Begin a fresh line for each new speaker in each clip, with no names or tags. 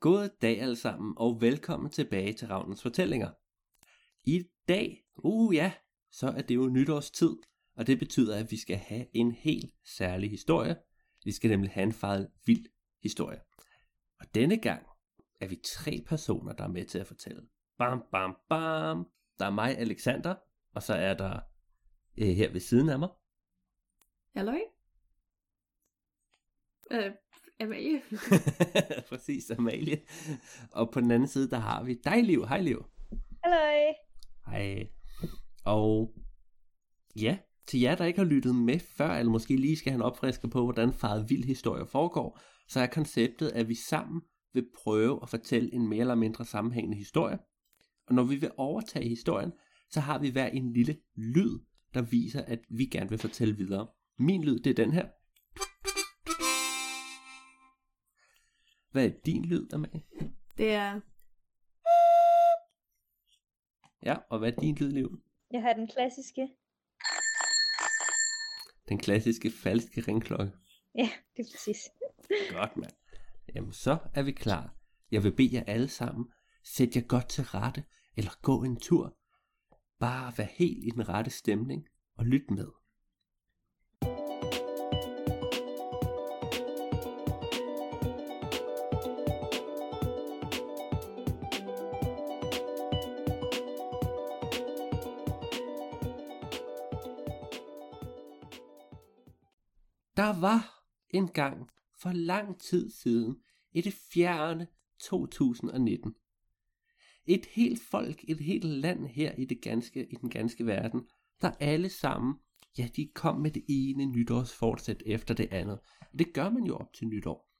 God dag alle sammen, og velkommen tilbage til Ravnens Fortællinger. I dag, uh ja, så er det jo nytårstid, og det betyder, at vi skal have en helt særlig historie. Vi skal nemlig have en faret vild historie. Og denne gang er vi tre personer, der er med til at fortælle. Bam, bam, bam. Der er mig, Alexander, og så er der øh, her ved siden af mig.
Hallo. Øh, Amalie.
Præcis, Amalie. Og på den anden side, der har vi dig, Liv. Hej, Liv.
Halløj.
Hej. Og ja, til jer, der ikke har lyttet med før, eller måske lige skal have en opfrisker på, hvordan faret vild historie foregår, så er konceptet, at vi sammen vil prøve at fortælle en mere eller mindre sammenhængende historie. Og når vi vil overtage historien, så har vi hver en lille lyd, der viser, at vi gerne vil fortælle videre. Min lyd, det er den her. Hvad er din lyd, Amalie?
Det er...
Ja, og hvad er din lyd, Liv?
Jeg har den klassiske.
Den klassiske falske ringklokke.
Ja, det er præcis.
Godt, mand. Jamen, så er vi klar. Jeg vil bede jer alle sammen, sæt jer godt til rette, eller gå en tur. Bare vær helt i den rette stemning, og lyt med. Der var engang for lang tid siden i det fjerne 2019. Et helt folk, et helt land her i, det ganske, i den ganske verden, der alle sammen, ja, de kom med det ene nytårsfortsæt efter det andet. Og det gør man jo op til nytår.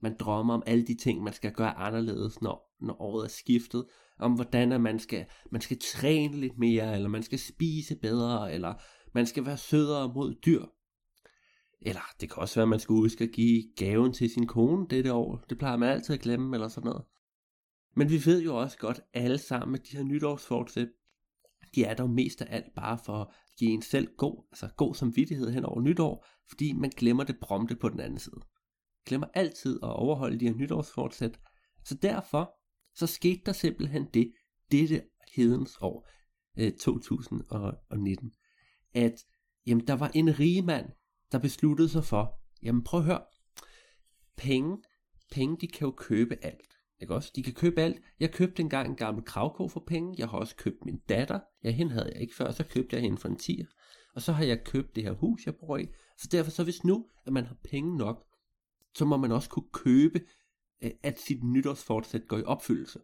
Man drømmer om alle de ting, man skal gøre anderledes, når, når året er skiftet. Om hvordan at man skal, man skal træne lidt mere, eller man skal spise bedre, eller man skal være sødere mod dyr. Eller det kan også være, at man skal huske at give gaven til sin kone dette år. Det plejer man altid at glemme, eller sådan noget. Men vi ved jo også godt alle sammen, at de her nytårsfortsæt, de er dog mest af alt bare for at give en selv god, altså god samvittighed hen over nytår, fordi man glemmer det prompte på den anden side. Glemmer altid at overholde de her nytårsfortsæt. Så derfor, så skete der simpelthen det, dette hedens år, øh, 2019, at jamen, der var en rig mand, der besluttede sig for, jamen prøv at høre, penge, penge de kan jo købe alt. Ikke også? De kan købe alt. Jeg købte engang en gammel kravko for penge. Jeg har også købt min datter. Ja, hende havde jeg ikke før, så købte jeg hende for en tier. Og så har jeg købt det her hus, jeg bor i. Så derfor, så hvis nu, at man har penge nok, så må man også kunne købe, øh, at sit nytårsfortsæt går i opfyldelse.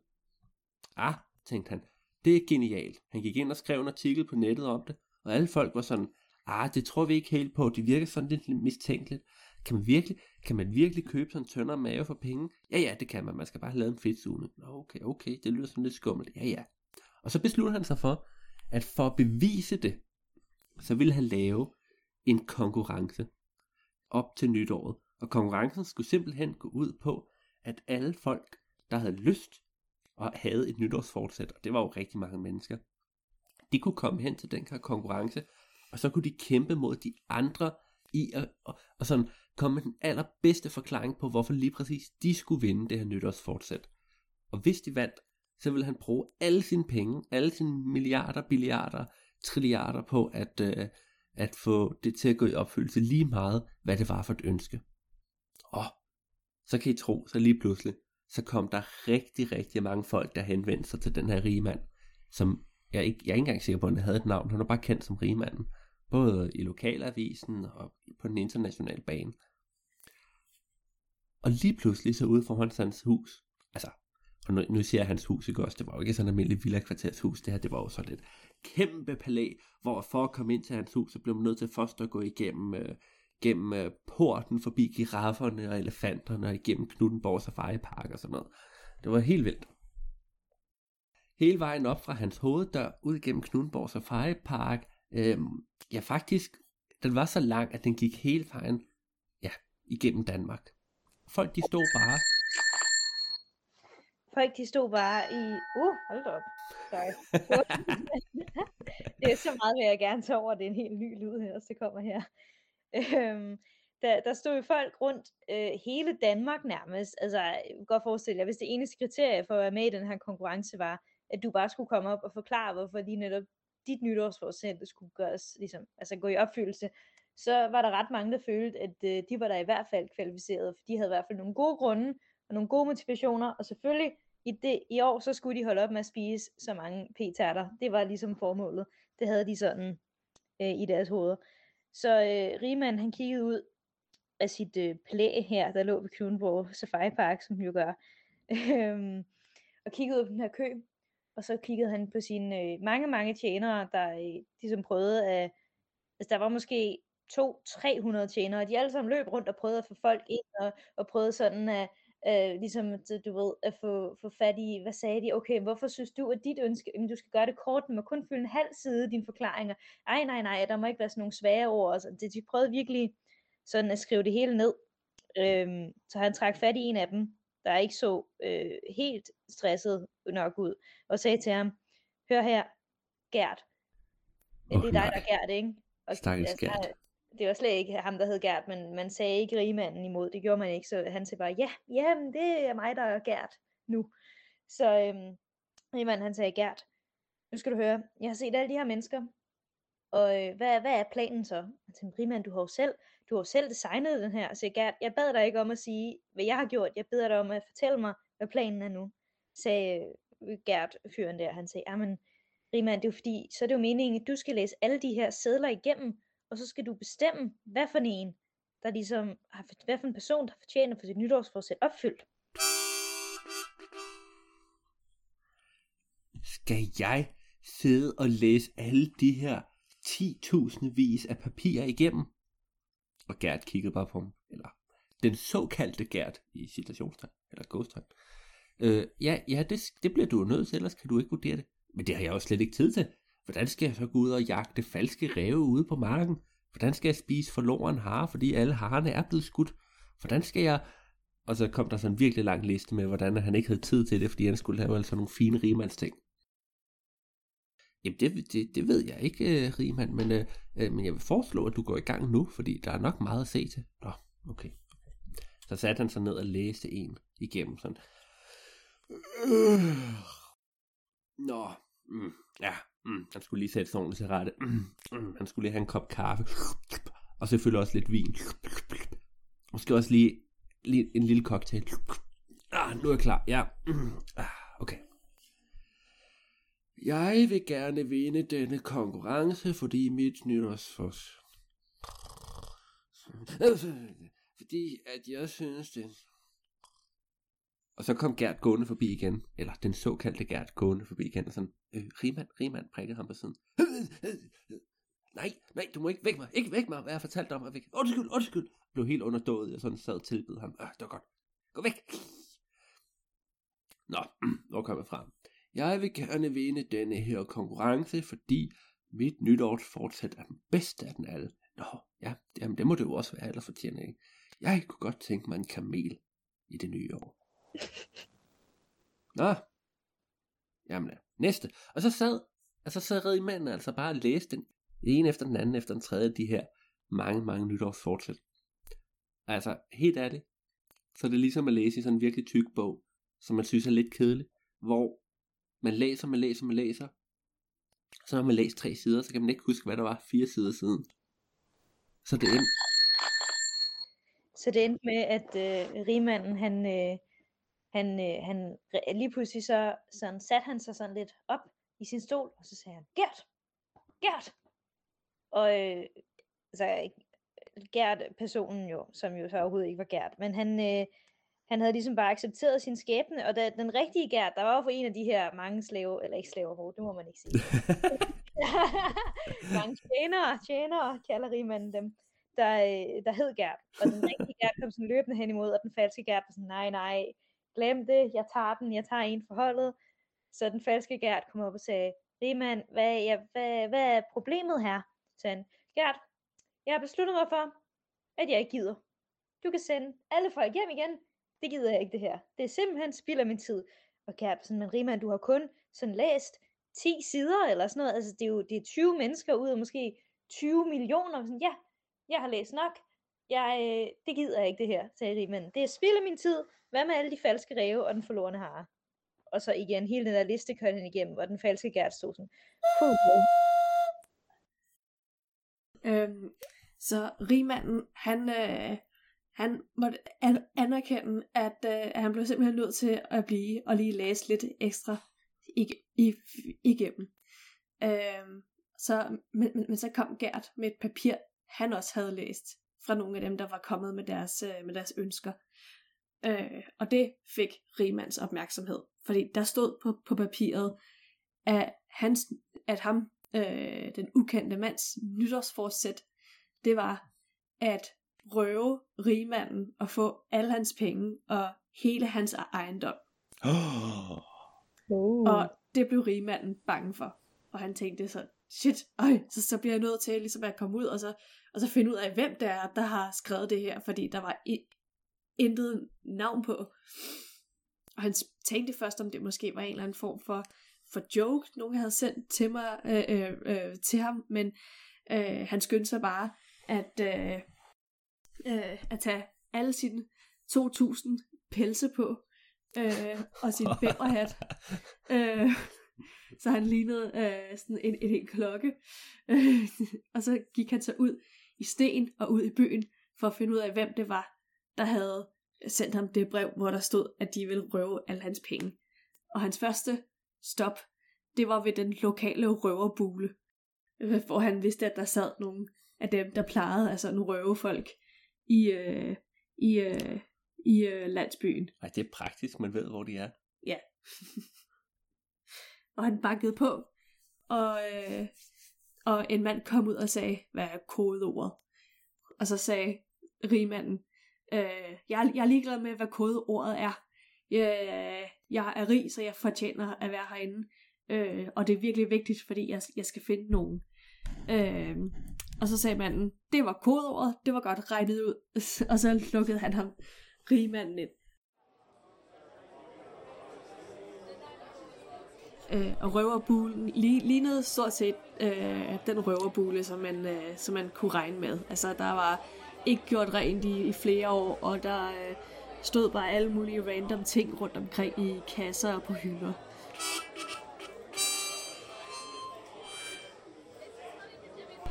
Ah, tænkte han, det er genialt. Han gik ind og skrev en artikel på nettet om det, og alle folk var sådan, ah, det tror vi ikke helt på, det virker sådan lidt mistænkeligt. Kan man virkelig, kan man virkelig købe sådan en tønder mave for penge? Ja, ja, det kan man. Man skal bare have lavet en fedtzone. Nå, okay, okay, det lyder sådan lidt skummelt. Ja, ja. Og så beslutter han sig for, at for at bevise det, så vil han lave en konkurrence op til nytåret. Og konkurrencen skulle simpelthen gå ud på, at alle folk, der havde lyst og havde et nytårsfortsæt, og det var jo rigtig mange mennesker, de kunne komme hen til den her konkurrence, og så kunne de kæmpe mod de andre i at, og, og sådan komme med den allerbedste forklaring på, hvorfor lige præcis de skulle vinde det her nytårsfortsæt. Og hvis de vandt, så ville han bruge alle sine penge, alle sine milliarder, billiarder, trilliarder på at, øh, at få det til at gå i opfyldelse lige meget, hvad det var for et ønske. Og så kan I tro, så lige pludselig, så kom der rigtig, rigtig mange folk, der henvendte sig til den her rige mand, som jeg, ikke, jeg er ikke engang sikker på, at han havde et navn, han var bare kendt som rigmanden både i lokalavisen og på den internationale bane. Og lige pludselig så ude foran hans hus, altså, og nu, nu ser jeg hans hus ikke også, det var jo ikke sådan en almindelig villa hus, det her, det var jo sådan et kæmpe palæ, hvor for at komme ind til hans hus, så blev man nødt til først at gå igennem, øh, gennem øh, porten forbi girafferne og elefanterne og igennem Knuttenborg Safari Park og sådan noget. Det var helt vildt. Hele vejen op fra hans hoveddør, ud gennem Knuttenborg Safari Park, Øhm, ja, faktisk, den var så lang, at den gik hele vejen ja, igennem Danmark. Folk, de stod bare...
Folk, de stod bare i... Uh, hold da op. Sorry. det er så meget, vil jeg gerne tage over. Det er en helt ny lyd her, så det kommer her. Øhm, der, der stod jo folk rundt øh, hele Danmark nærmest. Altså, jeg kan godt forestille jer, hvis det eneste kriterie for at være med i den her konkurrence var, at du bare skulle komme op og forklare, hvorfor lige netop dit nytårsforsæt skulle gøres, ligesom, altså gå i opfyldelse, så var der ret mange, der følte, at øh, de var der i hvert fald kvalificerede, for de havde i hvert fald nogle gode grunde, og nogle gode motivationer, og selvfølgelig i, det, i år, så skulle de holde op med at spise så mange p-tærter. Det var ligesom formålet. Det havde de sådan øh, i deres hoveder. Så øh, Riemann, han kiggede ud af sit øh, plæ her, der lå ved Kronborg Safari Park, som jo gør, øh, og kiggede ud på den her kø, og så kiggede han på sine øh, mange, mange tjenere, der øh, ligesom prøvede at, altså der var måske 200-300 tjenere, og de alle sammen løb rundt og prøvede at få folk ind, og, og prøvede sådan at, øh, ligesom, du ved, at få, få fat i, hvad sagde de, okay, hvorfor synes du, at dit ønske, jamen, du skal gøre det kort, men kun fylde en halv side dine forklaringer, ej, nej, nej, der må ikke være sådan nogle svære ord, altså, det, de prøvede virkelig sådan at skrive det hele ned, øhm, så han trak fat i en af dem, der ikke så øh, helt stresset nok ud, og sagde til ham, hør her, Gert, oh, det er dig, der er Gert, ikke? Og
Stakkels Gert.
det var slet ikke ham, der hed Gert, men man sagde ikke rigmanden imod, det gjorde man ikke, så han sagde bare, ja, ja, men det er mig, der er Gert nu. Så øhm, rigmanden han sagde, Gert, nu skal du høre, jeg har set alle de her mennesker, og øh, hvad, hvad er planen så? Han sagde, rigmand, du har jo selv, du har jo selv designet den her, så jeg, jeg bad dig ikke om at sige, hvad jeg har gjort, jeg beder dig om at fortælle mig, hvad planen er nu, sagde øh, Gert, fyren der, han sagde, ah, jamen, Riemann, det er jo fordi, så er det jo meningen, at du skal læse alle de her sædler igennem, og så skal du bestemme, hvad for en, der ligesom har, hvad for en person, der fortjener for sit nytårsforsæt opfyldt.
Skal jeg sidde og læse alle de her 10.000 vis af papirer igennem? Og Gert kiggede bare på ham. Eller den såkaldte Gert i citationstegn. Eller ghosttegn. Øh, ja, ja det, det bliver du jo nødt til, ellers kan du ikke vurdere det. Men det har jeg jo slet ikke tid til. Hvordan skal jeg så gå ud og jagte falske ræve ude på marken? Hvordan skal jeg spise forloren hare, fordi alle harerne er blevet skudt? Hvordan skal jeg... Og så kom der sådan en virkelig lang liste med, hvordan han ikke havde tid til det, fordi han skulle lave altså nogle fine rimandsting. Jamen det, det, det ved jeg ikke, øh, uh, Riemann, men, øh, øh, men jeg vil foreslå, at du går i gang nu, fordi der er nok meget at se til. Nå, okay. Så satte han sig ned og læste en igennem sådan. Øh. Nå, mm, ja, mm, han skulle lige sætte sig ordentligt til rette. Mm, mm, han skulle lige have en kop kaffe. Og selvfølgelig også lidt vin. Måske også lige, lige en lille cocktail. Ah, nu er jeg klar. Ja. Mm, ah. Jeg vil gerne vinde denne konkurrence, fordi mit nytårsfors... Fordi at jeg synes det... Og så kom Gert gående forbi igen, eller den såkaldte Gert gående forbi igen, og sådan, øh, Riemann, Riemann prikkede ham på siden. Nej, nej, du må ikke væk mig, ikke væk mig, hvad jeg har fortalt dig om, at væk. Undskyld, undskyld. Blev helt underdået, og sådan sad og tilbød ham. Øh, det var godt. Gå væk. Nå, hvor kom jeg fra? Jeg vil gerne vinde denne her konkurrence, fordi mit nytår fortsat er den bedste af den alle. Nå, ja, jamen det må det jo også være, ellers fortjener ikke. Jeg kunne godt tænke mig en kamel i det nye år. Nå, jamen ja, næste. Og så sad, og så sad redde manden altså bare og læste den, en efter den anden, efter den tredje, de her mange, mange nytårsfortsæt. Altså, helt ærligt, så er det ligesom at læse i sådan en virkelig tyk bog, som man synes er lidt kedelig, hvor man læser, man læser, man læser, så har man læst tre sider, så kan man ikke huske, hvad der var fire sider siden. Så det endte,
Så det endte med, at øh, rigmanden, han, øh, han, øh, han lige pludselig så sådan, satte han sig sådan lidt op i sin stol, og så sagde han, Gert, Gert. Og øh, altså, så Gert, personen jo, som jo så overhovedet ikke var Gert, men han, øh, han havde ligesom bare accepteret sin skæbne, og da, den rigtige Gert, der var for en af de her mange slave, eller ikke slaver, det må man ikke sige. mange tjenere, tjenere, kalder rigmanden dem, der, øh, der hed Gert. Og den rigtige Gert kom sådan løbende hen imod, og den falske Gert var sådan, nej, nej, glem det, jeg tager den, jeg tager en for holdet. Så den falske Gert kom op og sagde, Rigmand, hvad, ja, hvad, hvad er problemet her? Så han, Gert, jeg har besluttet mig for, at jeg ikke gider. Du kan sende alle folk hjem igen. Det gider jeg ikke det her. Det er simpelthen spild af min tid. Og Gert, sådan, men Riemann, du har kun sådan læst 10 sider eller sådan noget. Altså, det er jo det er 20 mennesker ud af måske 20 millioner. Sådan, ja, jeg har læst nok. jeg, øh, det gider jeg ikke det her, sagde Riemann. Det er spild af min tid. Hvad med alle de falske ræve og den forlorene hare? Og så igen, hele den der liste kørte han igennem, og den falske Gert stod sådan. Puh,
Øhm, så rigmanden, han, øh, han måtte an- anerkende, at, øh, at han blev simpelthen nødt til at blive og lige læse lidt ekstra ig- i, igennem. Øh, så, men, men, men så kom Gert med et papir, han også havde læst fra nogle af dem, der var kommet med deres, øh, med deres ønsker. Øh, og det fik Riemanns opmærksomhed, fordi der stod på, på papiret, at, hans, at ham, øh, den ukendte mands nytårsforsæt, det var at røve rigmanden og få alle hans penge og hele hans ejendom.
Oh.
Uh.
Og det blev rigmanden bange for. Og han tænkte så, shit, øj, så, så bliver jeg nødt til ligesom at komme ud og så, og så finde ud af, hvem det er, der har skrevet det her, fordi der var intet navn på. Og han tænkte først, om det måske var en eller anden form for, for joke, nogen havde sendt til mig, øh, øh, øh, til ham, men øh, han skyndte sig bare at, øh, øh, at tage alle sine 2.000 pelse på, øh, og sin bæverhat. øh, så han lignede øh, sådan en, en, en klokke. Øh, og så gik han så ud i sten og ud i byen, for at finde ud af, hvem det var, der havde sendt ham det brev, hvor der stod, at de ville røve alle hans penge. Og hans første stop, det var ved den lokale røverbule, hvor han vidste, at der sad nogle af dem, der plejede altså nogle røvefolk i, øh, i, øh, i øh, landsbyen.
Ej, det er praktisk, man ved, hvor de er.
Ja. og han bankede på, og, øh, og en mand kom ud og sagde, hvad er kodeordet? Og så sagde rigmanden, øh, jeg, jeg er ligeglad med, hvad kodeordet er. Jeg, jeg er rig, så jeg fortjener at være herinde. Øh, og det er virkelig vigtigt, fordi jeg, jeg skal finde nogen. Øh, og så sagde manden, det var kodeordet, det var godt regnet ud. og så lukkede han ham rigmanden ind. Øh, og røverbulen li- lignede stort set øh, den røverbule, som man, øh, som man kunne regne med. Altså, der var ikke gjort rent i, i flere år, og der øh, stod bare alle mulige random ting rundt omkring i kasser og på hylder.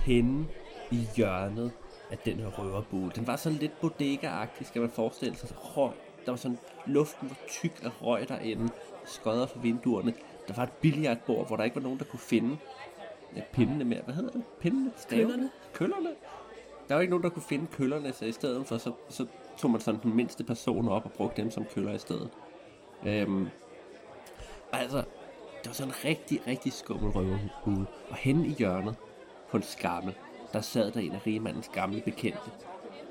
Henne i hjørnet af den her røverbule. Den var sådan lidt bodega-agtig, skal man forestille sig. Røg. Der var sådan, luften var tyk af røg derinde, skodder fra vinduerne. Der var et billiardbord, hvor der ikke var nogen, der kunne finde ja, pindene mere. Hvad hedder det? Pindene? Stavene?
Køllerne.
Køllerne? Der var ikke nogen, der kunne finde køllerne, så i stedet for, så, så tog man sådan den mindste person op og brugte dem som køller i stedet. Øhm, altså, det var sådan en rigtig, rigtig skummel røverhule. Og henne i hjørnet på en skammel, der sad der en af rigemandens gamle bekendte.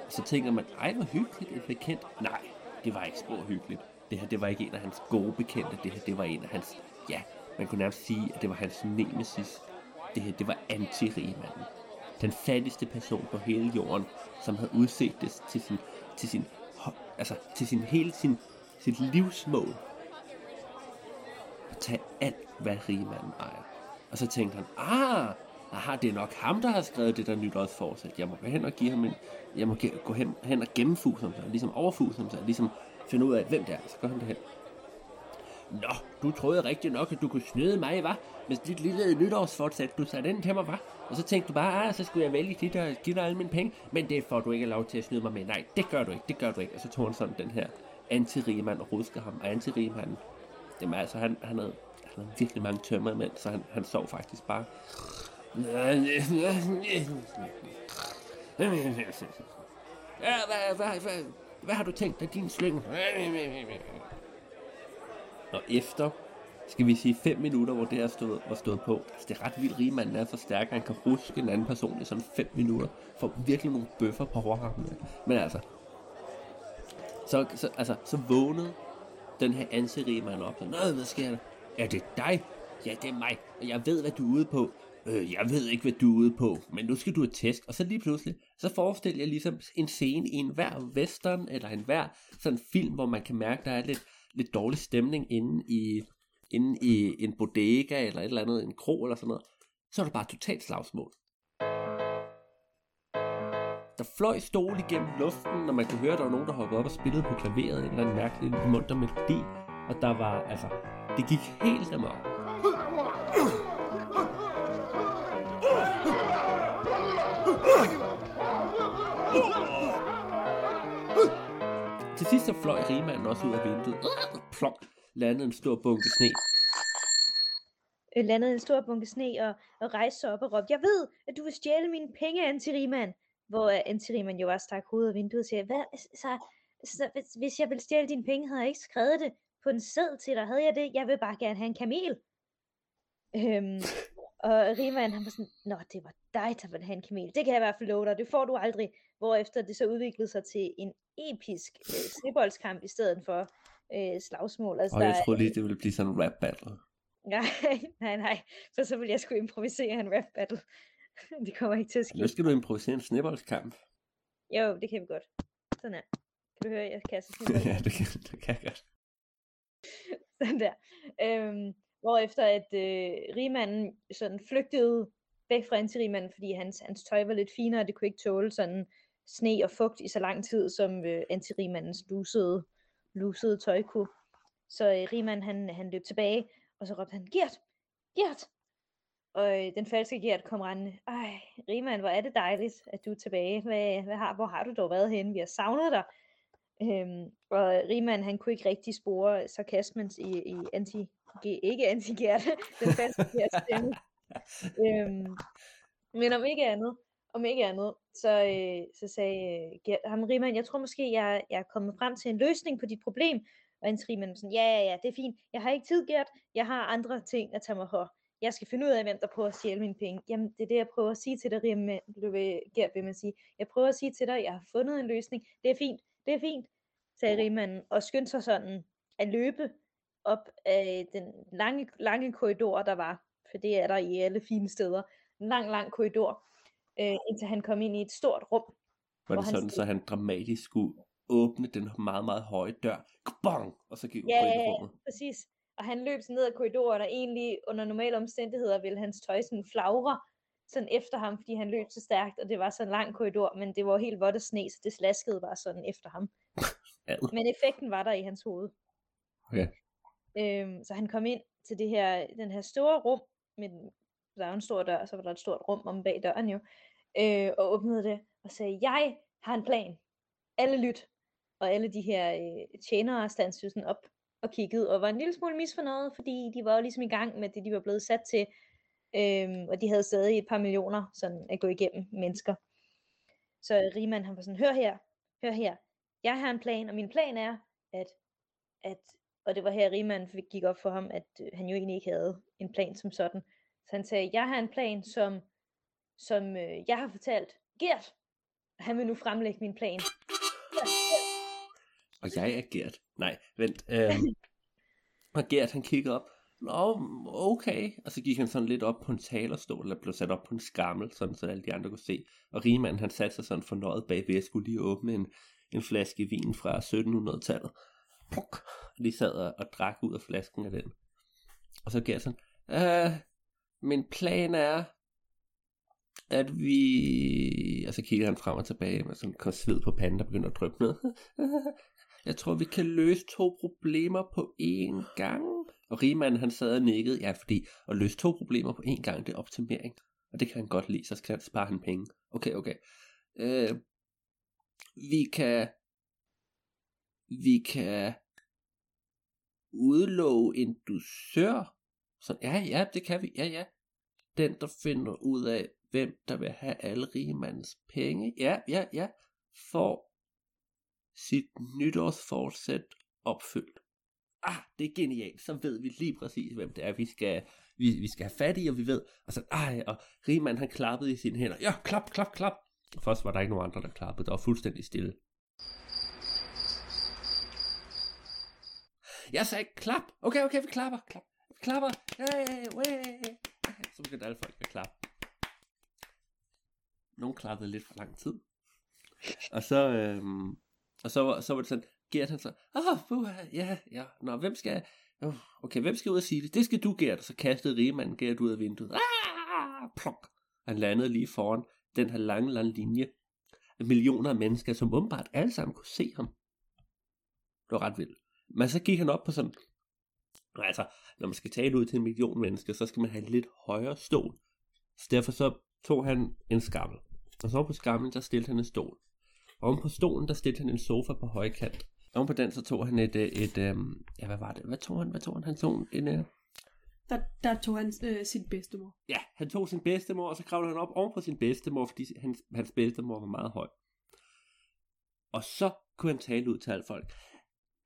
Og så tænker man, ej hvor hyggeligt, et bekendt. Nej, det var ikke spor hyggeligt. Det her, det var ikke en af hans gode bekendte. Det her, det var en af hans, ja, man kunne nærmest sige, at det var hans nemesis. Det her, det var anti-rigemanden. Den fattigste person på hele jorden, som havde udset det til sin, til sin, altså til sin hele sin, sit livsmål. At tage alt, hvad rigemanden ejer. Og så tænkte han, ah, aha, det er nok ham, der har skrevet det der nytårsforsæt. Jeg må gå hen og give ham en, jeg må gå hen, hen og gennemfuse ham, så, ligesom overfuse ham, så ligesom finde ud af, hvem det er. Så går han derhen. Nå, du troede rigtig nok, at du kunne snyde mig, var? Med dit lille nytårsforsæt, du satte ind til mig, var? Og så tænkte du bare, ah, så skulle jeg vælge dit og give dig alle mine penge. Men det får du ikke lov til at snyde mig med. Nej, det gør du ikke, det gør du ikke. Og så tog han sådan den her anti-rigemand og rusker ham. Og anti-rigmanden, jamen altså, han, han, havde, han havde virkelig mange tømmer med, så han, han sov faktisk bare. Ja, hvad, hvad, hvad, hvad har du tænkt dig, din slynge? Og efter, skal vi sige 5 minutter, hvor det her stod, var stået på. Altså, det er ret vildt, rigmanden er så stærk, at han kan ruske en anden person i sådan 5 minutter. For virkelig nogle bøffer på overarmen. Men altså, så, så, altså, så vågnede den her anserige mand op. Så, Nå, hvad sker der? Er det dig? Ja, det er mig, og jeg ved, hvad du er ude på. Øh, jeg ved ikke, hvad du er ude på, men nu skal du have tæsk. Og så lige pludselig, så forestiller jeg ligesom en scene i en hver western, eller en hver sådan film, hvor man kan mærke, der er lidt, lidt dårlig stemning inde i, inde i en bodega, eller et eller andet, en kro eller sådan noget. Så er der bare totalt slagsmål. der fløj stol igennem luften, og man kunne høre, at der var nogen, der hoppede op og spillede på klaveret en eller anden mærkelig munter melodi. Og der var, altså, det gik helt amok. Til sidst så fløj rigmanden også ud af vinduet. Plok, landede en stor bunke sne.
Øh, landede en stor bunke sne og, og rejste sig op og råbte, jeg ved, at du vil stjæle mine penge, Antiriman. Hvor øh, uh, Antiriman jo også stak hovedet af vinduet og siger, Hvad, så, så, hvis, hvis jeg ville stjæle dine penge, havde jeg ikke skrevet det på en seddel til dig. Havde jeg det? Jeg vil bare gerne have en kamel. Øhm, og Riemann, han var sådan, Nå, det var dig, der ville have en kamel. Det kan jeg i hvert fald love dig. Det får du aldrig. Hvorefter det så udviklede sig til en episk øh, sneboldskamp i stedet for øh, slagsmål. Altså,
Og jeg
der,
troede lige, det ville blive sådan en rap battle.
Nej, nej, nej. For så vil jeg skulle improvisere en rap battle. det kommer ikke til at ske.
Nu skal du improvisere en snibboldskamp.
Jo, det kan vi godt. Sådan her. Kan du høre, jeg kaster
ja, det kan, det kan jeg godt.
Sådan der. Øhm, hvorefter at øh, rigmanden sådan flygtede væk fra antirigmanden, fordi hans, hans tøj var lidt finere, og det kunne ikke tåle sådan sne og fugt i så lang tid, som øh, antirigmandens lusede, lusede tøj kunne. Så øh, rigmanden han, han løb tilbage, og så råbte han, Gert, Gert! Og øh, den falske Gert kom rendende. Ej, Riemann, hvor er det dejligt, at du er tilbage. Hvad, hvad har, hvor har du dog været henne? Vi har savnet dig. Øhm, og Riemann, han kunne ikke rigtig spore sarkasmens i, i anti, ikke anti den falske stemme. øhm, men om ikke andet, om ikke andet, så, øh, så sagde øh, Gert, ham Riemann, jeg tror måske, jeg, jeg er kommet frem til en løsning på dit problem. Og Hans Riemann sådan, ja, ja, ja, det er fint. Jeg har ikke tid, Gert. Jeg har andre ting at tage mig for. Jeg skal finde ud af, hvem der prøver at stjæle mine penge. Jamen, det er det, jeg prøver at sige til dig, Riemann, Gert, vil man sige. Jeg prøver at sige til dig, jeg har fundet en løsning. Det er fint, det er fint, sagde Riemann, og skyndte sig sådan at løbe op af den lange, lange korridor, der var. For det er der i alle fine steder. En lang, lang korridor, øh, indtil han kom ind i et stort rum.
Var
Hvor
det
han
sådan, så han dramatisk skulle åbne den meget, meget høje dør. Bong! Og så gik
Ja,
ind i rummet.
præcis. Og han løb sådan ned ad korridoren, og egentlig under normale omstændigheder ville hans tøj sådan flagre sådan efter ham, fordi han løb så stærkt, og det var så en lang korridor, men det var helt vådt og sne, så det slaskede bare sådan efter ham. Men effekten var der i hans hoved.
Okay.
Øhm, så han kom ind til det her, den her store rum, med den, der er jo en stor dør, og så var der et stort rum om bag døren jo, øh, og åbnede det, og sagde, jeg har en plan. Alle lyt. Og alle de her øh, tjenere standsede sådan op og kiggede, og var en lille smule misfornøjet, fordi de var jo ligesom i gang med det, de var blevet sat til, øhm, og de havde stadig et par millioner sådan at gå igennem mennesker. Så Riemann han var sådan, hør her, hør her, jeg har en plan, og min plan er, at, at og det var her Riemann gik op for ham, at øh, han jo egentlig ikke havde en plan som sådan. Så han sagde, jeg har en plan, som, som øh, jeg har fortalt Gert. Han vil nu fremlægge min plan.
Og jeg er Gert. Nej, vent. Øhm, og Gert han kigger op. Nå, okay. Og så gik han sådan lidt op på en talerstol, eller blev sat op på en skammel, sådan så alle de andre kunne se. Og Riemann han satte sig sådan fornøjet bagved, at skulle lige åbne en, en flaske vin fra 1700-tallet. Puk! Og de sad og, og drak ud af flasken af den. Og så Gert sådan, øh, min plan er, at vi... Og så kigger han frem og tilbage med sådan en sved på panden, der begynder at dryppe ned. Jeg tror, vi kan løse to problemer på én gang. Og Riemann, han sad og nikkede, ja, fordi at løse to problemer på én gang, det er optimering. Og det kan han godt lide, så skal han spare han penge. Okay, okay. Øh, vi kan... Vi kan udlove en dusør. Så ja, ja, det kan vi. Ja, ja. Den, der finder ud af, hvem der vil have alle rigemandens penge. Ja, ja, ja. Får sit nytårsforsæt opfyldt. Ah, det er genialt. Så ved vi lige præcis, hvem det er, vi skal, vi, vi skal have fat i, og vi ved. Og så, ej, og Riemann han klappede i sine hænder. Ja, klap, klap, klap. Først var der ikke nogen andre, der klappede. Der var fuldstændig stille. Jeg sagde klap. Okay, okay, vi klapper. Klap. Vi klapper. Hey, hey. Så begyndte alle folk at klappe. Nogle klappede lidt for lang tid. Og så, øhm, og så, så var det sådan, Gert han så, åh, oh, ja, ja, nå, hvem skal, oh, okay, hvem skal ud og sige det? Det skal du, Gert. Og så kastede rigemanden Gert ud af vinduet. Ah, plok. Han landede lige foran den her lange, lange linje millioner af mennesker, som åbenbart alle sammen kunne se ham. Det var ret vildt. Men så gik han op på sådan, altså, når man skal tale ud til en million mennesker, så skal man have en lidt højere stol. Så derfor så tog han en skammel. Og så på skamlen, der stillede han en stol. Oven på stolen, der stillede han en sofa på højkant. Oven på den, så tog han et, et, et øhm, ja, hvad var det? Hvad tog han? Hvad tog han? Han tog en, øh,
Der, der tog han øh, sin bedstemor.
ja, han tog sin bedstemor, og så kravlede han op oven på sin bedstemor, fordi hans, hans bedstemor var meget høj. Og så kunne han tale ud til alle folk.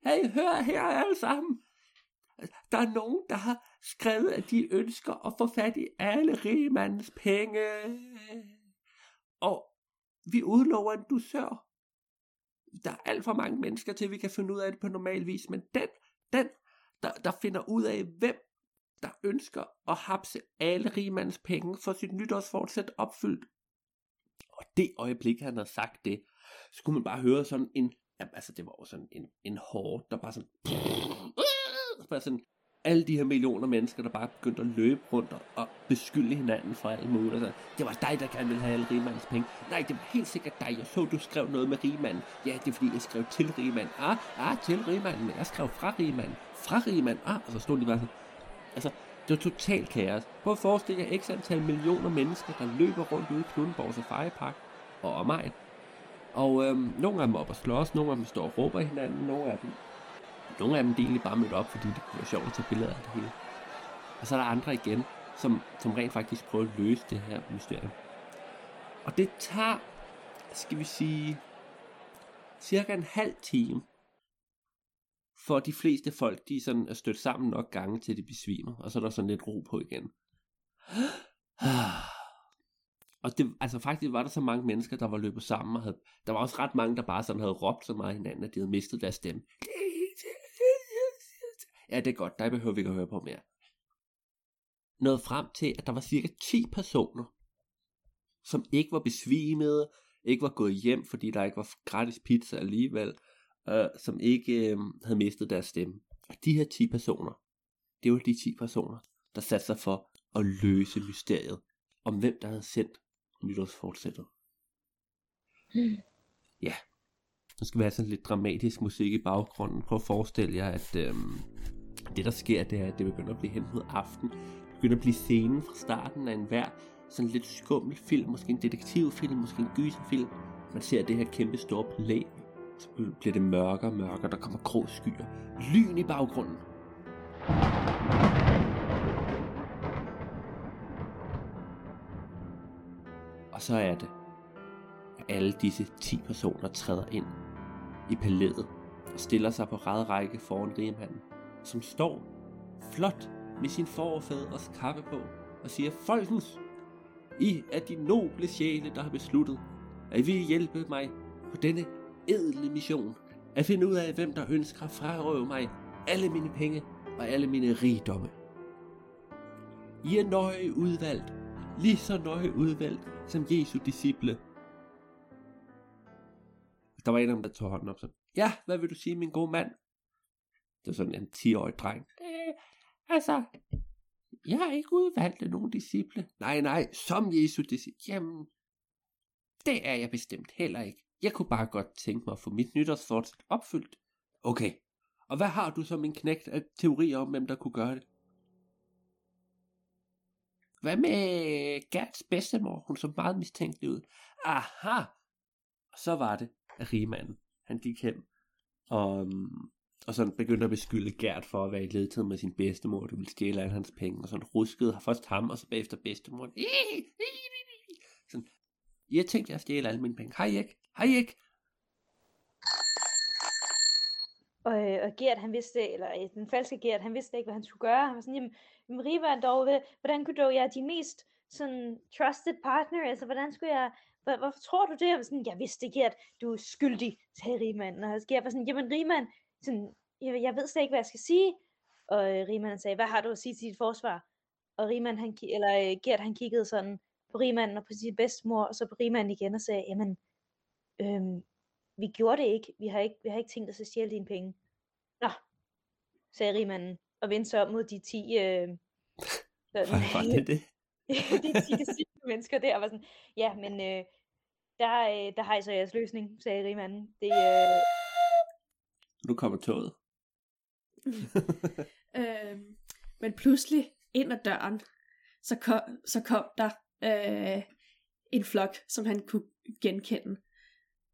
Hey, hør her alle sammen. Der er nogen, der har skrevet, at de ønsker at få fat i alle rigmandens penge. Og vi udlover en dusør. Der er alt for mange mennesker til, at vi kan finde ud af det på normal vis, men den, den der, der finder ud af, hvem der ønsker at hapse alle rigmandens penge for sit nytårsfortsæt opfyldt. Og det øjeblik, han har sagt det, skulle man bare høre sådan en, ja, altså det var jo sådan en, en hård, der bare sådan, bare sådan, alle de her millioner mennesker, der bare begyndte at løbe rundt og, beskylde hinanden for alt muligt. Altså, det var dig, der gerne ville have alle rigmandens penge. Nej, det var helt sikkert dig. Jeg så, du skrev noget med rigmanden. Ja, det er fordi, jeg skrev til rigmanden. Ah, ah, til rigmanden. Men jeg skrev fra rigmanden. Fra rigmanden. Ah, og så stod de bare sådan. Altså, det var totalt kaos. Prøv at forestille jer x antal millioner mennesker, der løber rundt ude i Knuddenborg Safari Park og omegn. Og øhm, nogle af dem op og slås, nogle af dem står og råber hinanden, nogle af dem nogle af dem de egentlig bare mødt op, fordi det kunne være sjovt at tage billeder af det hele. Og så er der andre igen, som, som rent faktisk prøver at løse det her mysterium. Og det tager, skal vi sige, cirka en halv time, for de fleste folk, de sådan er stødt sammen nok gange til de besvimer, og så er der sådan lidt ro på igen. Og det, altså faktisk var der så mange mennesker, der var løbet sammen, og havde, der var også ret mange, der bare sådan havde råbt så meget hinanden, at de havde mistet deres stemme. Ja, det er godt, der behøver vi ikke at høre på mere. Nåede frem til, at der var cirka 10 personer, som ikke var besvimede, ikke var gået hjem, fordi der ikke var gratis pizza alligevel, øh, som ikke øh, havde mistet deres stemme. Og de her 10 personer, det var de 10 personer, der satte sig for at løse mysteriet om hvem der havde sendt nytårsfortsættet. Ja, nu skal have sådan lidt dramatisk musik i baggrunden. Prøv at forestille jer, at øhm, det der sker, det er, at det begynder at blive hen mod aften. Det begynder at blive scenen fra starten af enhver sådan lidt skummel film, måske en detektivfilm, måske en gyserfilm. Man ser det her kæmpe store palæ, så bliver det mørkere og mørkere, der kommer grå skyer. Lyn i baggrunden. Og så er det, at alle disse 10 personer træder ind i palæet og stiller sig på række foran rigmanden, som står flot med sin forfædres kappe på og siger, Folkens, I er de noble sjæle, der har besluttet, at vi hjælpe mig på denne edle mission, at finde ud af, hvem der ønsker at frarøve mig alle mine penge og alle mine rigdomme. I er nøje udvalgt, lige så nøje udvalgt som Jesu disciple. Der var en af dem, der tog hånden op sådan, ja, hvad vil du sige, min gode mand? Det var sådan en 10-årig dreng. Øh, altså, jeg har ikke udvalgt nogen disciple. Nej, nej, som Jesu disciple. Jamen, det er jeg bestemt heller ikke. Jeg kunne bare godt tænke mig at få mit nytårsfortsæt opfyldt. Okay, og hvad har du som en knægt af teorier om, hvem der kunne gøre det? Hvad med Gerts bedstemor? Hun så meget mistænkelig ud. Aha! Og så var det, at rigmanden, han gik hen og, øhm, og sådan begyndte at beskylde Gert for at være i ledtid med sin bedstemor, du ville stjæle alle hans penge, og sådan ruskede først ham, og så bagefter bedstemor. Sådan, jeg tænkte, jeg stjæle alle mine penge. Hej ikke? Hej ikke?
Og, øh, og Gert, han vidste, eller øh, den falske Gert, han vidste ikke, hvad han skulle gøre. Han var sådan, jamen, jamen Riva dog, hvad- hvordan kunne du, jeg er din mest sådan trusted partner, altså hvordan skulle jeg, hvor, hvorfor tror du det? Jeg var sådan, jeg vidste Gert, du er skyldig, sagde Riemann. Og Gert var sådan, jamen Riemann, sådan, jeg, jeg ved slet ikke, hvad jeg skal sige. Og øh, Rigmanden sagde, hvad har du at sige til dit forsvar? Og Rigmand, han, eller øh, Gert, han kiggede sådan på Rigmanden og på sin bedstemor, og så på Rigmanden igen og sagde, jamen, øhm, vi gjorde det ikke. Vi har ikke, vi har ikke tænkt os at stjæle dine penge. Nå, sagde rigmanden, og vendte sig om mod de 10, øh, sådan,
Var, det det?
de 10 disciple mennesker der, var sådan, ja, men øh, der, øh, der har I så jeres løsning, sagde rigmanden. Det, øh,
Nu kommer toget.
øhm, men pludselig ind ad døren, så kom, så kom der øh, en flok, som han kunne genkende.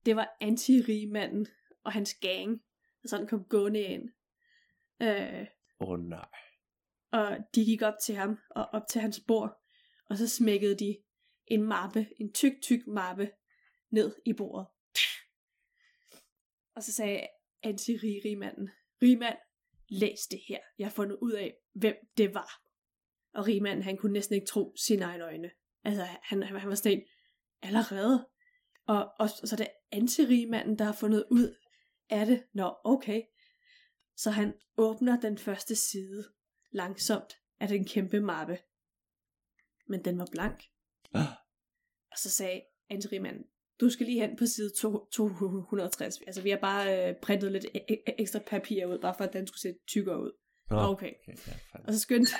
Det var anti-rigmanden og hans gang, der sådan kom gående ind. Øh,
Åh oh, nej.
og de gik op til ham og op til hans bord, og så smækkede de en mappe, en tyk, tyk mappe, ned i bordet. Og så sagde anti-rigmanden, Rigmand, læs det her. Jeg har fundet ud af, hvem det var. Og Rigmanden, han kunne næsten ikke tro sine egne øjne. Altså, han, han, var sådan allerede. Og, og, og så er det anti-rigmanden, der har fundet ud af det. Nå, okay. Så han åbner den første side langsomt af den kæmpe mappe. Men den var blank.
Ah.
Og så sagde anti-rigmanden, du skal lige hen på side to- 260. Altså, vi har bare øh, printet lidt e- e- ekstra papir ud, bare for at den skulle se tykkere ud.
Nå,
Okay.
okay ja, fandme.
Og så skyndte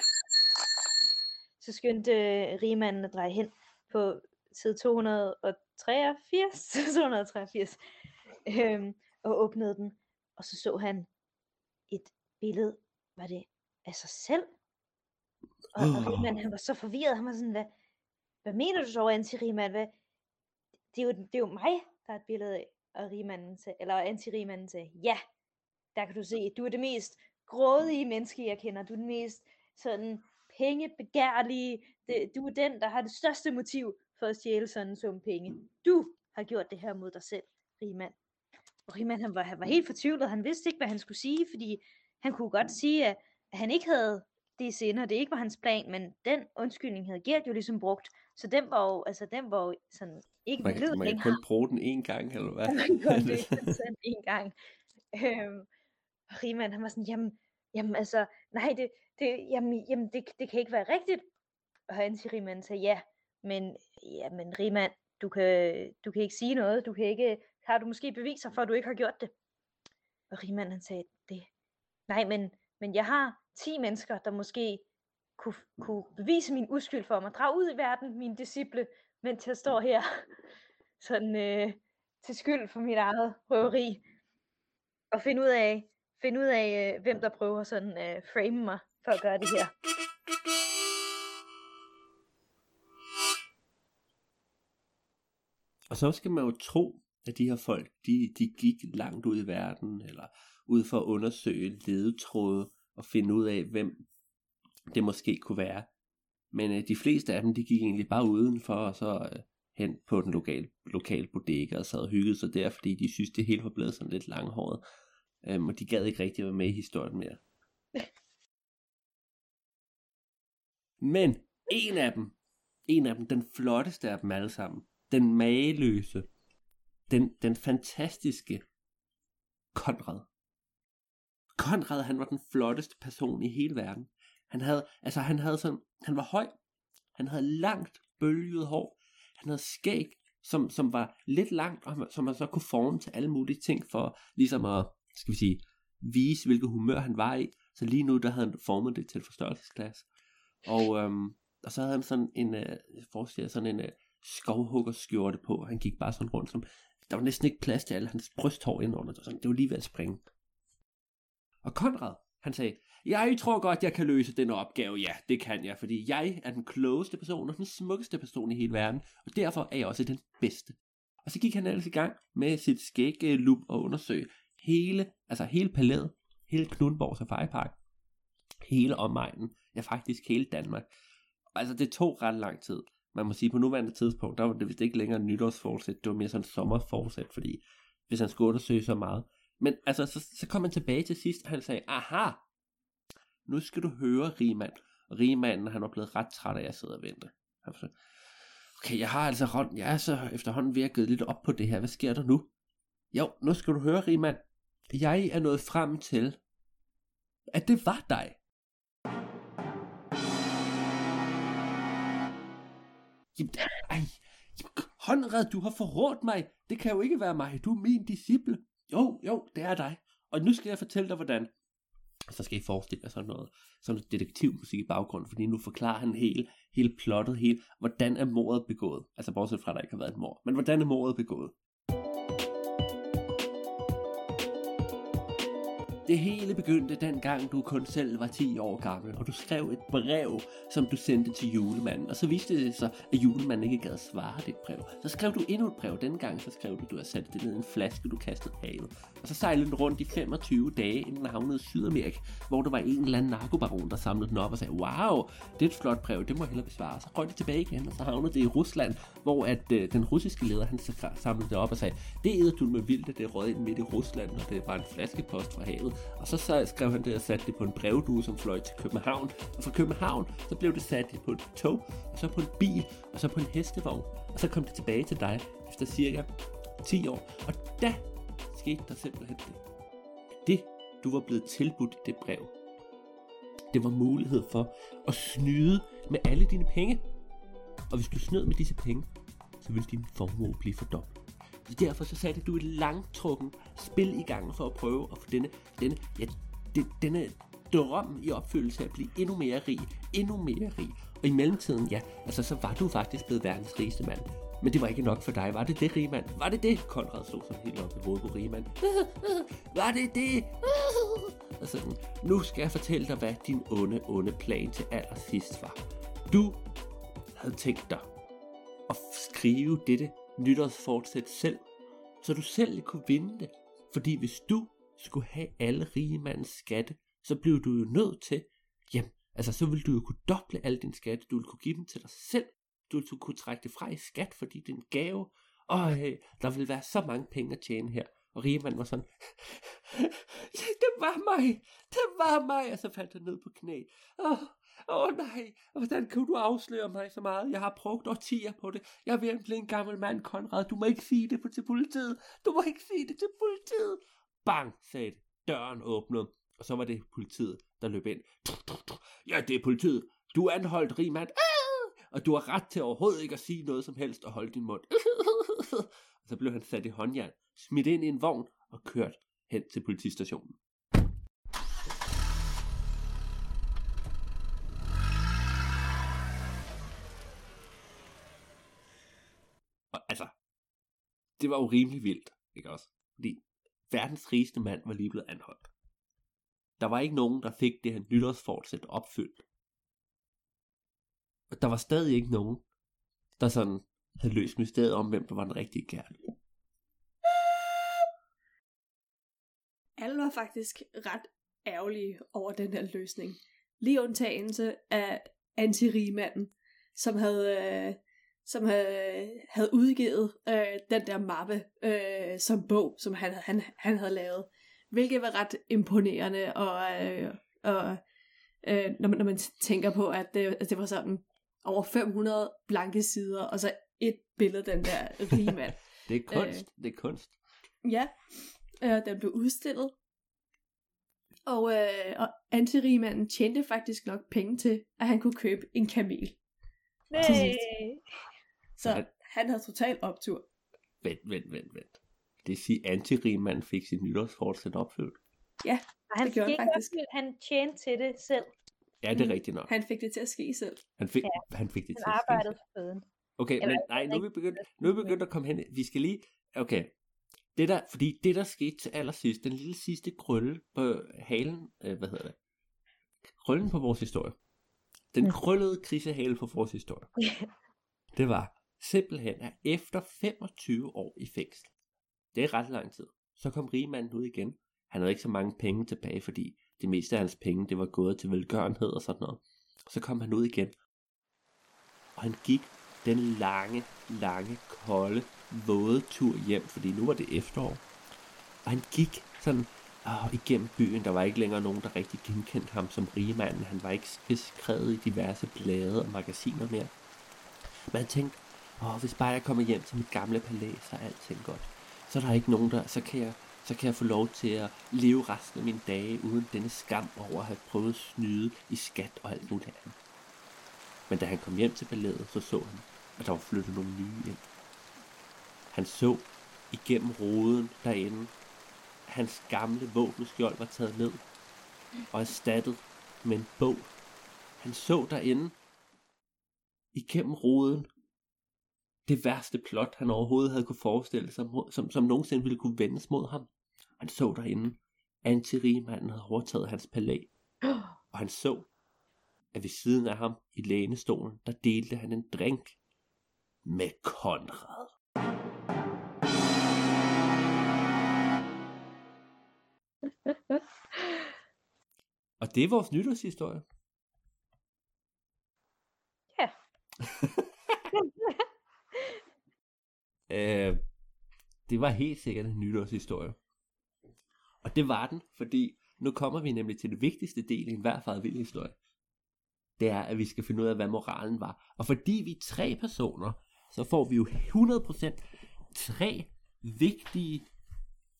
så skyndte øh, rigmanden at dreje hen på side 283, 283 øhm, og åbnede den, og så så han et billede, var det af sig selv? Og, og
Åh.
rigmanden, han var så forvirret, han var sådan, hvad, hvad mener du så, anti-rigmand? Hvad? Det, er jo, det er jo mig, der er et billede af, og rigmanden til, eller anti-rigmanden til. ja, der kan du se, du er det mest grådige menneske, jeg kender, du er den mest sådan pengebegærlige, det, du er den, der har det største motiv for at stjæle sådan en sum penge. Du har gjort det her mod dig selv, rigmand. Og rigmand, han var, han var helt fortvivlet, han vidste ikke, hvad han skulle sige, fordi han kunne godt sige, at, at han ikke havde det og det ikke var hans plan, men den undskyldning havde Gert jo ligesom brugt, så den var jo, altså den var jo sådan ikke
Man, kan- man kan kun bruge den én gang, eller hvad?
Han kunne kun sådan en gang. Øhm, og Riemann, han var sådan, jamen, jamen altså, nej, det, det, jamen, jamen, det, det kan ikke være rigtigt. Og han siger Riemann sagde, ja, men, ja, men Riemann, du kan, du kan ikke sige noget, du kan ikke, har du måske beviser for, at du ikke har gjort det? Og Riemann, han sagde, det, nej, men, men jeg har 10 mennesker, der måske kunne, kunne bevise min uskyld for mig, drage ud i verden, mine disciple, mens jeg står her, sådan, øh, til skyld for mit eget røveri, og finde ud af, finde ud af øh, hvem der prøver sådan øh, frame mig for at gøre det her.
Og så skal man jo tro, at de her folk, de, de gik langt ud i verden, eller ud for at undersøge ledetråde, og finde ud af, hvem det måske kunne være. Men øh, de fleste af dem, de gik egentlig bare udenfor, og så øh, hen på den lokale, lokale bodega, og sad og hyggede sig der, fordi de synes, det hele var blevet sådan lidt langhåret. Øhm, og de gad ikke rigtig være med i historien mere. Men en af dem, en af dem, den flotteste af dem alle sammen, den mageløse, den, den fantastiske Konrad. Konrad, han var den flotteste person i hele verden. Han havde, altså han havde sådan, han var høj, han havde langt bølget hår, han havde skæg, som, som var lidt langt, og som man så kunne forme til alle mulige ting, for ligesom at, skal vi sige, vise, hvilket humør han var i. Så lige nu, der havde han formet det til et forstørrelsesglas. Og, øhm, og så havde han sådan en, øh, sådan en øh, skovhuggerskjorte på. Han gik bare sådan rundt som, der var næsten ikke plads til alle hans brysthår indenunder. Det var, sådan, det var lige ved at springe. Og Konrad, han sagde, jeg tror godt, jeg kan løse den opgave. Ja, det kan jeg, fordi jeg er den klogeste person og den smukkeste person i hele verden, og derfor er jeg også den bedste. Og så gik han ellers i gang med sit skægge lup og undersøge hele, altså hele palæet, hele Knudborg Safari Park, hele omegnen, ja faktisk hele Danmark. Altså det tog ret lang tid. Man må sige, på nuværende tidspunkt, der var det vist ikke længere nytårsforsæt, det var mere sådan sommerforsæt, fordi hvis han skulle undersøge så meget. Men altså, så, så kom han tilbage til sidst, og han sagde, aha, nu skal du høre Riemann. Og Riemann, han var blevet ret træt af, at jeg sidder og venter. Han sagde, okay, jeg har altså hånd, jeg er så efterhånden ved at give lidt op på det her. Hvad sker der nu? Jo, nu skal du høre, Riemann. Jeg er nået frem til, at det var dig. Jamen, ej, Konrad, du har forrådt mig. Det kan jo ikke være mig. Du er min disciple. Jo, jo, det er dig. Og nu skal jeg fortælle dig, hvordan. Så skal I forestille jer sådan noget, sådan noget detektivmusik i baggrunden, fordi nu forklarer han hele, hele plottet, hele, hvordan er mordet begået. Altså bortset fra, at der ikke har været et mord. Men hvordan er mordet begået? Det hele begyndte dengang du kun selv var 10 år gammel, og du skrev et brev, som du sendte til julemanden. Og så viste det sig, at julemanden ikke gad svare dit brev. Så skrev du endnu et brev. Dengang gang så skrev du, at du havde sat det ned i en flaske, du kastede i havet. Og så sejlede den rundt i 25 dage, inden den havnede i Sydamerika, hvor der var en eller anden narkobaron, der samlede den op og sagde, wow, det er et flot brev, det må jeg hellere besvare. Så røg det tilbage igen, og så havnede det i Rusland, hvor at, øh, den russiske leder, han samlede det op og sagde, det er du med vildt, at det rød ind midt i Rusland, og det var en flaskepost fra havet. Og så, så skrev han det og satte det på en brevdue, som fløj til København. Og fra København, så blev det sat på et tog, og så på en bil, og så på en hestevogn. Og så kom det tilbage til dig efter cirka 10 år. Og da skete der simpelthen det. Det, du var blevet tilbudt i det brev, det var mulighed for at snyde med alle dine penge. Og hvis du snød med disse penge, så ville din formue blive fordoblet. Så derfor så satte du et langtrukken spil i gang for at prøve at få denne, denne, ja, de, denne drøm i opfyldelse af at blive endnu mere rig, endnu mere rig. Og i mellemtiden, ja, altså så var du faktisk blevet verdens rigeste mand. Men det var ikke nok for dig. Var det det, Riemann? Var det det? Konrad slog sig helt op i hovedet på Riemann. var det det? altså, nu skal jeg fortælle dig, hvad din onde, onde plan til allersidst var. Du havde tænkt dig at skrive dette nytårsfortsæt selv, så du selv kunne vinde det. Fordi hvis du skulle have alle rige mandens skatte, så blev du jo nødt til, jamen, altså så ville du jo kunne doble alle dine skatte, du ville kunne give dem til dig selv, du ville kunne trække det fra i skat, fordi det er en gave, og øh, der ville være så mange penge at tjene her. Og Riemann var sådan, det var mig, det var mig, og så faldt han ned på knæ. Åh, oh, åh oh, nej, hvordan kan du afsløre mig så meget? Jeg har brugt årtier på det. Jeg er ved at blive en gammel mand, Konrad. Du må ikke sige det til politiet. Du må ikke sige det til politiet. Bang, sagde det. Døren åbnede, og så var det politiet, der løb ind. Ja, det er politiet. Du er anholdt, Riemann. Ah! Og du har ret til overhovedet ikke at sige noget som helst og holde din mund. og så blev han sat i håndjern, smidt ind i en vogn og kørt hen til politistationen. Og altså, det var jo rimelig vildt, ikke også? Fordi verdens rigeste mand var lige blevet anholdt. Der var ikke nogen, der fik det her nytårsfortsæt opfyldt. Og der var stadig ikke nogen, der sådan havde løst mysteriet om, hvem der var den rigtige kærlighed.
Alle var faktisk ret ærgerlige over den her løsning. Lige undtagelse af anti som havde, øh, som havde, havde udgivet øh, den der mappe øh, som bog, som han, han, han havde lavet. Hvilket var ret imponerende, og, øh, og øh, når, man, når man tænker på, at det, at det var sådan over 500 blanke sider, og så et billede den der rige mand.
det er kunst, øh, det er kunst.
Ja, øh, den blev udstillet. Og, øh, og antirigmanden tjente faktisk nok penge til, at han kunne købe en kamel.
Nej.
Så han, han havde total optur.
Vent, vent, vent, vent. Det siger, at antirigmanden fik sit nytårsfortsæt opfyldt.
Ja,
han
det gjorde han faktisk.
Opfyldt, han tjente til det selv.
Ja, det er rigtigt nok.
Han fik det til at ske selv.
Han fik,
Ja.
han fik det
Han
til at ske.
arbejdede for føden.
Okay,
Eller
men nej, nu er vi begyndt, nu er vi begyndt at komme hen. Vi skal lige, okay. Det der, fordi det der skete til allersidst, den lille sidste krølle på halen, øh, hvad hedder det? Krøllen på vores historie. Den
Mm.
krøllede krisehale på vores historie. Det var simpelthen, er efter 25 år i fængsel, det er ret lang tid, så kom rigmanden ud igen. Han havde ikke så mange penge tilbage, fordi det meste af hans penge, det var gået til velgørenhed og sådan noget. Så kom han ud igen, og han gik den lange, lange, kolde, våde tur hjem, fordi nu var det efterår. Og han gik sådan åh, igennem byen. Der var ikke længere nogen, der rigtig genkendte ham som rigmanden. Han var ikke beskrevet i diverse blade og magasiner mere. Men han tænkte, åh, hvis bare jeg kommer hjem til mit gamle palæ, så er alting godt. Så er der ikke nogen der, så kan jeg, så kan jeg få lov til at leve resten af mine dage uden denne skam over at have prøvet at snyde i skat og alt muligt andet. Men da han kom hjem til palæet, så så han, at der var flyttet nogle nye ind. Han så igennem ruden derinde, at hans gamle våbenskjold var taget ned. og erstattet med en bog. Han så derinde, igennem ruden, det værste plot, han overhovedet havde kunne forestille sig, som, som nogensinde ville kunne vendes mod ham. Han så derinde, antirigmanden havde overtaget hans palæ, og han så, at ved siden af ham i lænestolen, der delte han en drink med Konrad. Og det er vores nytårshistorie.
Ja.
øh, det var helt sikkert en nytårshistorie. Og det var den, fordi nu kommer vi nemlig til det vigtigste del i enhver historie. Det er, at vi skal finde ud af, hvad moralen var. Og fordi vi er tre personer, så får vi jo 100% tre vigtige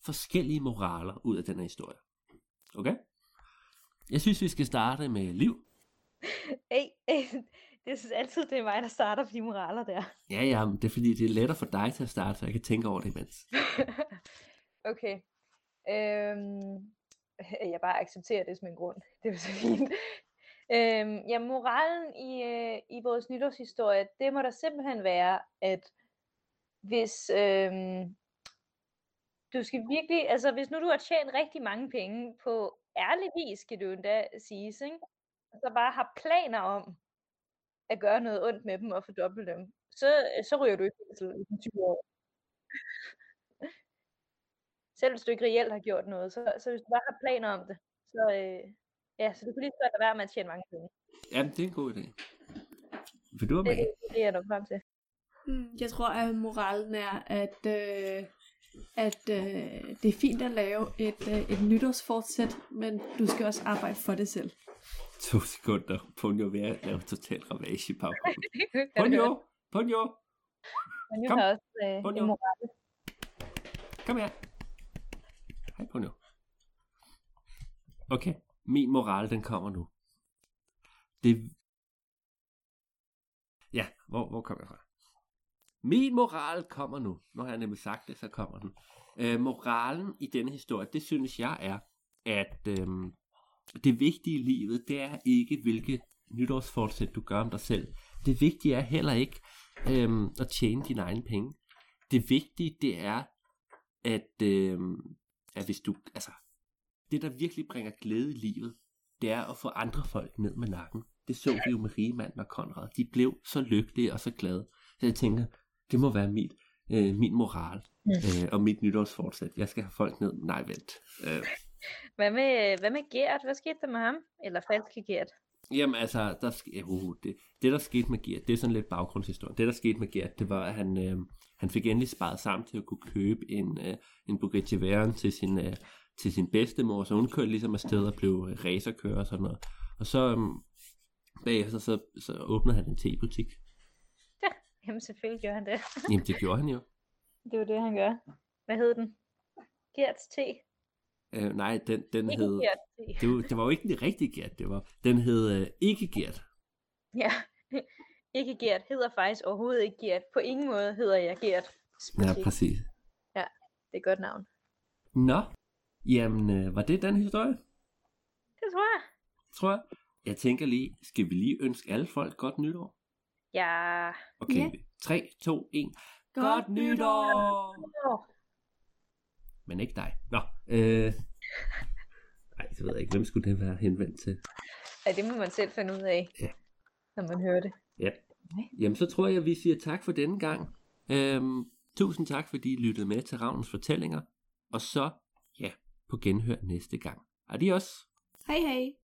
forskellige moraler ud af den her historie. Okay? Jeg synes, vi skal starte med Liv.
Hey, det er altid, det er mig, der starter på de moraler der.
Ja, ja, men det er fordi, det er lettere for dig til at starte, så jeg kan tænke over det imens.
okay. Øhm, jeg bare accepterer det som en grund. Det er så fint. Øhm, ja, moralen i, øh, i vores nytårshistorie, det må der simpelthen være, at hvis øhm, du skal virkelig, altså hvis nu du har tjent rigtig mange penge på ærlig vis, skal du endda sige, ikke? så bare har planer om at gøre noget ondt med dem og fordoble dem, så, så ryger du i fængsel i 20 år. Selv hvis du ikke reelt har gjort noget, så, så hvis du bare har planer om det, så, øh, ja, så du kan lige så godt være med at tjene mange penge.
Jamen, det er en god idé. Vil du have
Det,
med?
det, det er jeg nok frem til.
Mm, Jeg tror, at moralen er, at, øh, at øh, det er fint at lave et, øh, et nytårsfortsæt, men du skal også arbejde for det selv.
To sekunder. Punjo ved at lave total ravage i baggrunden. Punjo!
Men nu
Kom.
har også øh, moral.
Kom her. Hej Punjo. Okay, min moral, den kommer nu. Det... Ja, hvor, hvor kommer jeg fra? Min moral kommer nu. Nu har jeg nemlig sagt det, så kommer den. Øh, moralen i denne historie, det synes jeg er, at øhm, det vigtige i livet, det er ikke, hvilke nytårsfortsæt du gør om dig selv. Det vigtige er heller ikke øhm, at tjene dine egne penge. Det vigtige, det er, at, øhm, at hvis du, altså, det der virkelig bringer glæde i livet, det er at få andre folk ned med nakken. Det så vi jo med Riemann og Konrad. De blev så lykkelige og så glade. Så jeg tænker, det må være mit, øh, min moral øh, og mit nytårsfortsæt. Jeg skal have folk ned. Nej, vent. Øh,
Hvad med, hvad med Gert? Hvad skete der med ham? Eller falske Gert?
Jamen altså, der, sk- uh, det, det der skete med Gert, det er sådan lidt baggrundshistorie. Det der skete med Gert, det var, at han, øh, han fik endelig sparet sammen til at kunne købe en, øh, en Bugatti Veyron til sin, øh, til sin bedstemor, så hun kørte ligesom afsted og blev øh, racerkører og sådan noget. Og så øh, bagefter, så, så åbnede han en tebutik.
Jamen selvfølgelig gør han det.
Jamen det gjorde han jo.
Det jo det, han gør. Hvad hed den? Gerts te.
Øh, nej, den, den
Ikke
hed... Det var, det var jo ikke den rigtige Gert, det var, den hed øh, ikke Gert.
Ja. ikke Gert. Hedder faktisk overhovedet ikke Gert. På ingen måde hedder jeg Gert.
Ja,
Butik.
præcis.
Det er et godt navn.
Nå, jamen øh, var det den historie?
Det tror jeg.
tror jeg. Jeg tænker lige, skal vi lige ønske alle folk godt nytår?
Ja.
Okay,
Ja.
3, 2, 1.
Godt
Godt nytår!
Åh,
Men ikke dig. Nå, øh... Ej, så ved jeg ikke, hvem skulle det være henvendt til?
Ja, det må man selv finde ud af.
Ja.
Når man hører det.
Ja. Jamen, så tror jeg, vi siger tak for denne gang. Øhm, tusind tak, fordi I lyttede med til Ravnens fortællinger. Og så, ja, på genhør næste gang. Adios!
Hej hej!